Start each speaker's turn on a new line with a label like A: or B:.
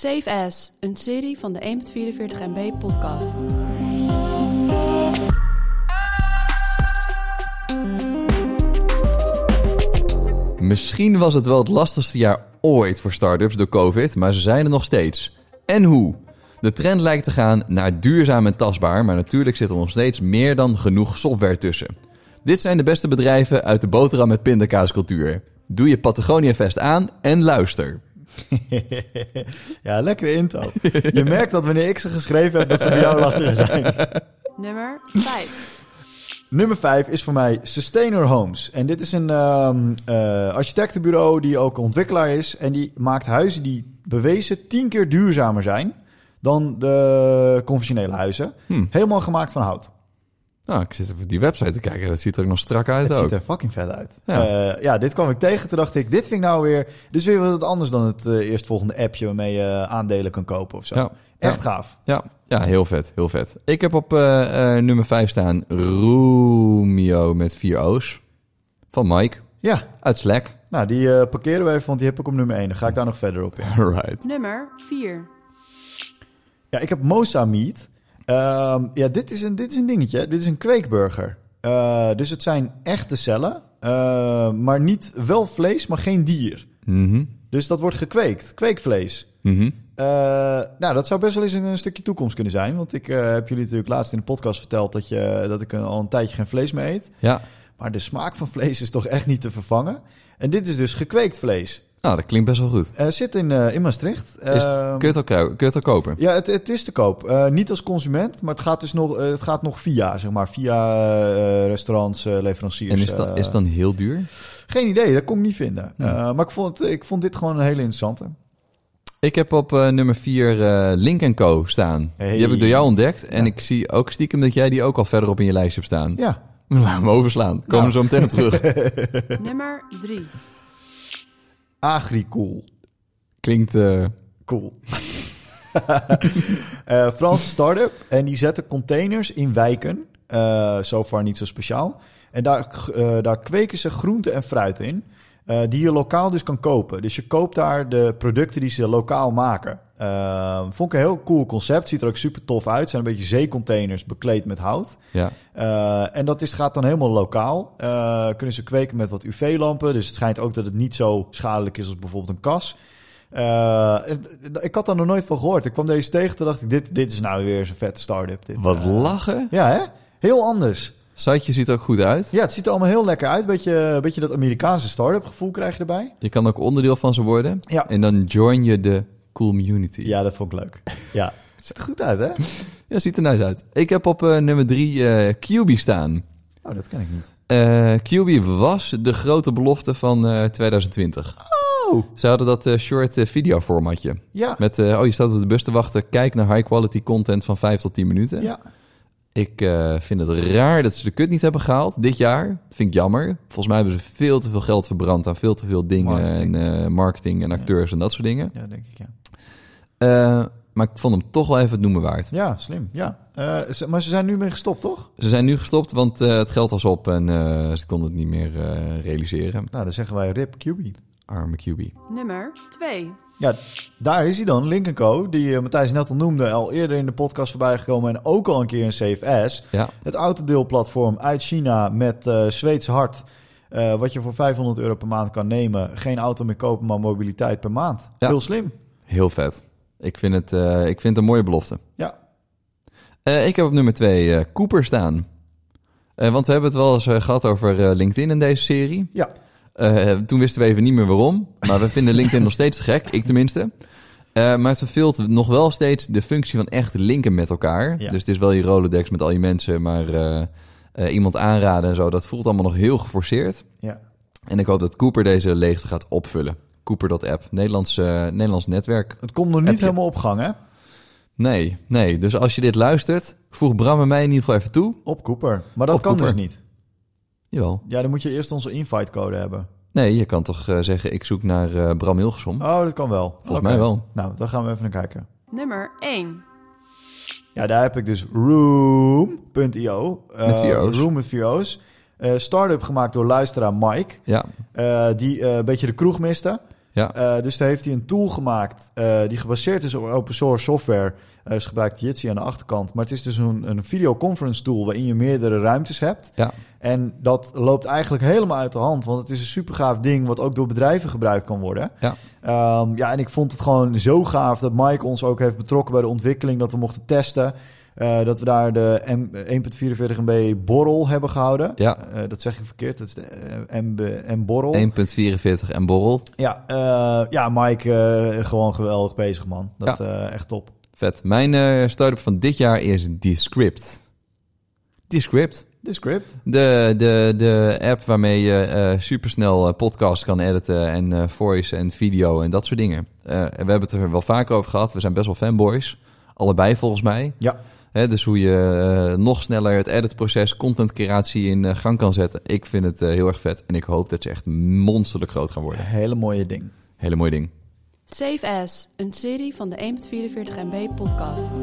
A: Safe As, een serie van de 1.44 MB podcast.
B: Misschien was het wel het lastigste jaar ooit voor start-ups door COVID, maar ze zijn er nog steeds. En hoe? De trend lijkt te gaan naar duurzaam en tastbaar, maar natuurlijk zit er nog steeds meer dan genoeg software tussen. Dit zijn de beste bedrijven uit de boterham met pindakaascultuur. Doe je Patagonia Vest aan en luister.
C: ja, lekkere intro. Je merkt dat wanneer ik ze geschreven heb, dat ze voor jou lastiger zijn.
A: Nummer 5.
C: Nummer 5 is voor mij Sustainer Homes. En dit is een ehm, eh, architectenbureau die ook ontwikkelaar is. En die maakt huizen die bewezen tien keer duurzamer zijn dan de conventionele huizen.
B: Hm.
C: Helemaal gemaakt van hout.
B: Nou, ik zit even op die website te kijken. Dat ziet er ook nog strak uit
C: Het
B: ook.
C: ziet er fucking vet uit.
B: Ja.
C: Ja. ja, dit kwam ik tegen. Toen dacht ik, dit vind ik nou weer... Dit is weer wat anders dan het eh, eerstvolgende appje... waarmee je aandelen kan kopen of zo.
B: Ja.
C: Echt
B: Ja.
C: gaaf.
B: Ja, ja, heel vet, heel vet. Ik heb op eh, eh, nummer 5 staan Romeo met vier O's. Van Mike,
C: Ja,
B: uit Slack.
C: nou die eh, parkeren we even, want die heb ik op nummer 1. Dan ga ik daar nog verder op in.
B: Right.
A: Nummer 4.
C: Ja, ik heb Mosa Meat. Ehm, ja, dit is, een, dit is een dingetje. Dit is een kweekburger. Eh, dus het zijn echte cellen, eh, maar niet wel vlees, maar geen dier.
B: Mhm,
C: Dus dat wordt gekweekt, kweekvlees.
B: mhm.
C: Eh, nou, dat zou best wel eens een, een stukje toekomst kunnen zijn. Want ik heb jullie natuurlijk laatst in de podcast verteld dat, je, dat ik al een tijdje geen vlees meer eet.
B: Ja,
C: Maar de smaak van vlees is toch echt niet te vervangen. En dit is dus gekweekt vlees.
B: Nou, dat klinkt best wel goed.
C: Eh zit in, eh, in Maastricht.
B: Is,
C: Ehm,
B: kun, je het al, kun je het al kopen?
C: Ja, het, het is te koop. Eh, niet als consument, maar het gaat dus nog, eh, het gaat nog via, zeg maar, via eh, restaurants, eh, leveranciers.
B: En is dat, is het dan heel duur?
C: Geen idee, dat kon ik niet vinden.
B: Hm.
C: Eh, maar ik vond, ik vond dit gewoon een hele interessante.
B: Ik heb op eh, nummer 4 eh Link Co staan.
C: Hey.
B: Die heb ik door jou ontdekt. En
C: Ja.
B: ik zie ook stiekem dat jij die ook al verder op in je lijst hebt staan.
C: Ja,
B: Laat me overslaan. Komen
C: Nou.
B: we zo meteen op terug.
A: Nummer 3.
C: Agricool.
B: Klinkt... eh,
C: Cool. Eh Franse start-up. En die zetten containers in wijken. Eh so far niet zo speciaal. En daar, eh, daar kweken ze groenten en fruit in. Eh, die je lokaal dus kan kopen. Dus je koopt daar de producten die ze lokaal maken. Eh, vond ik een heel cool concept. Ziet er ook super tof uit. Zijn een beetje zeecontainers bekleed met hout.
B: ja.
C: Eh, en dat is, gaat dan helemaal lokaal. Kunnen ze kweken met wat UV-lampen. Dus het schijnt ook dat het niet zo schadelijk is als bijvoorbeeld een kas. Ik had daar nog nooit van gehoord. Ik kwam deze tegen, toen dacht ik, dit, dit is nou weer zo'n vette start-up. Dit,
B: Wat lachen.
C: Ja, hè? Heel anders.
B: Siteje ziet er ook goed uit.
C: Ja, het ziet er allemaal heel lekker uit. Beetje, beetje dat Amerikaanse start-up gevoel krijg je erbij.
B: Je kan ook onderdeel van ze worden.
C: Ja.
B: En dan join je de cool community.
C: Ja, dat vond ik leuk. Ja, ziet er goed uit, hè?
B: Ja, ziet er nice uit. Ik heb op eh, nummer 3 eh QB staan.
C: Oh, dat ken ik niet.
B: Eh QB was de grote belofte van eh 2020.
C: Oh,
B: Ze hadden dat eh, short eh, video formatje.
C: ja.
B: Met, eh, oh, je staat op de bus te wachten. Kijk naar high quality content van 5 tot 10 minuten.
C: Ja,
B: Ik eh, vind het raar dat ze de kut niet hebben gehaald dit jaar. Dat vind ik jammer. Volgens mij hebben ze veel te veel geld verbrand aan veel te veel dingen.
C: Marketing.
B: En eh, marketing en acteurs en dat soort dingen.
C: ja denk ik, ja.
B: Eh, maar ik vond hem toch wel even het noemen waard.
C: Ja, slim, ja. Eh, maar ze zijn nu mee gestopt, toch?
B: Ze zijn nu gestopt, want eh, het geld was op en eh, ze konden het niet meer eh, realiseren.
C: Nou, dan zeggen wij RIP QB.
B: Arme QB.
A: Nummer 2.
C: Ja, daar is hij dan, Link Co. Die eh, Matthijs net al noemde, al eerder in de podcast voorbij gekomen en ook al een keer een Safe S.
B: Ja,
C: Het autodeelplatform uit China met eh Zweeds hart. eh, wat je voor 500 euro per maand kan nemen. Geen auto meer kopen, maar mobiliteit per maand.
B: Ja.
C: Heel slim.
B: heel vet. Ik vind het, eh, ik vind het een mooie belofte.
C: Ja.
B: Eh, ik heb op nummer 2 Cooper staan. Eh, want we hebben het wel eens eh, gehad over eh, LinkedIn in deze serie.
C: Ja.
B: Eh, toen wisten we even niet meer waarom. Maar we vinden LinkedIn nog steeds te gek. Ik tenminste. Eh, maar het verveelt nog wel steeds de functie van echt linken met elkaar.
C: Ja.
B: Dus het is wel je Rolodex met al je mensen. Maar eh, iemand aanraden en zo. Dat voelt allemaal nog heel geforceerd.
C: Ja.
B: En ik hoop dat Cooper deze leegte gaat opvullen. Cooper.app. Nederlands, Nederlands netwerk.
C: Het komt nog niet helemaal op gang, hè?
B: Nee, nee. Dus als je dit luistert, voeg Bram en mij in ieder geval even toe.
C: Op Cooper. Maar dat
B: Op
C: kan
B: Cooper.
C: dus niet.
B: Jawel.
C: Ja, dan moet je eerst onze invite code hebben.
B: Nee, je kan toch eh, zeggen, ik zoek naar eh, Bram Hilgesom.
C: Oh, dat kan wel.
B: Volgens mij wel.
C: Nou, daar gaan we even naar kijken.
A: Nummer 1.
C: Ja, daar heb ik dus Room.io. Eh,
B: Met vier O's.
C: Room met vier O's. Eh, Startup gemaakt door luisteraar Mike.
B: Ja,
C: eh, die eh, een beetje de kroeg miste.
B: Ja.
C: Eh, dus daar heeft hij een tool gemaakt eh, die gebaseerd is op open source software. Uh, dus gebruikt Jitsi aan de achterkant. Maar het is dus een, een videoconference tool waarin je meerdere ruimtes hebt.
B: Ja.
C: En dat loopt eigenlijk helemaal uit de hand. Want het is een super gaaf ding wat ook door bedrijven gebruikt kan worden.
B: Ja.
C: Ehm, ja, en ik vond het gewoon zo gaaf dat Mike ons ook heeft betrokken bij de ontwikkeling. Dat we mochten testen. Uh, dat we daar de M 1.44 MB borrel hebben gehouden.
B: Ja.
C: Uh, dat zeg ik verkeerd. Dat is de uh, MB, M borrel.
B: 1.44 en borrel.
C: Ja, ja Mike, gewoon geweldig bezig, man. Dat ja. echt top.
B: Vet. Mijn start-up van dit jaar is Descript. Descript.
C: Descript.
B: De, de, de app waarmee je supersnel podcasts kan editen en voice en video en dat soort dingen. we hebben het er wel vaker over gehad. We zijn best wel fanboys. Allebei volgens mij.
C: Ja.
B: Hè, dus hoe je uh, nog sneller het editproces, content creatie in uh, gang kan zetten. Ik vind het uh, heel erg vet. En ik hoop dat ze echt monsterlijk groot gaan worden.
C: Hele mooie ding.
B: Hele mooie ding.
A: Save As, een serie van de 1.44 MB podcast.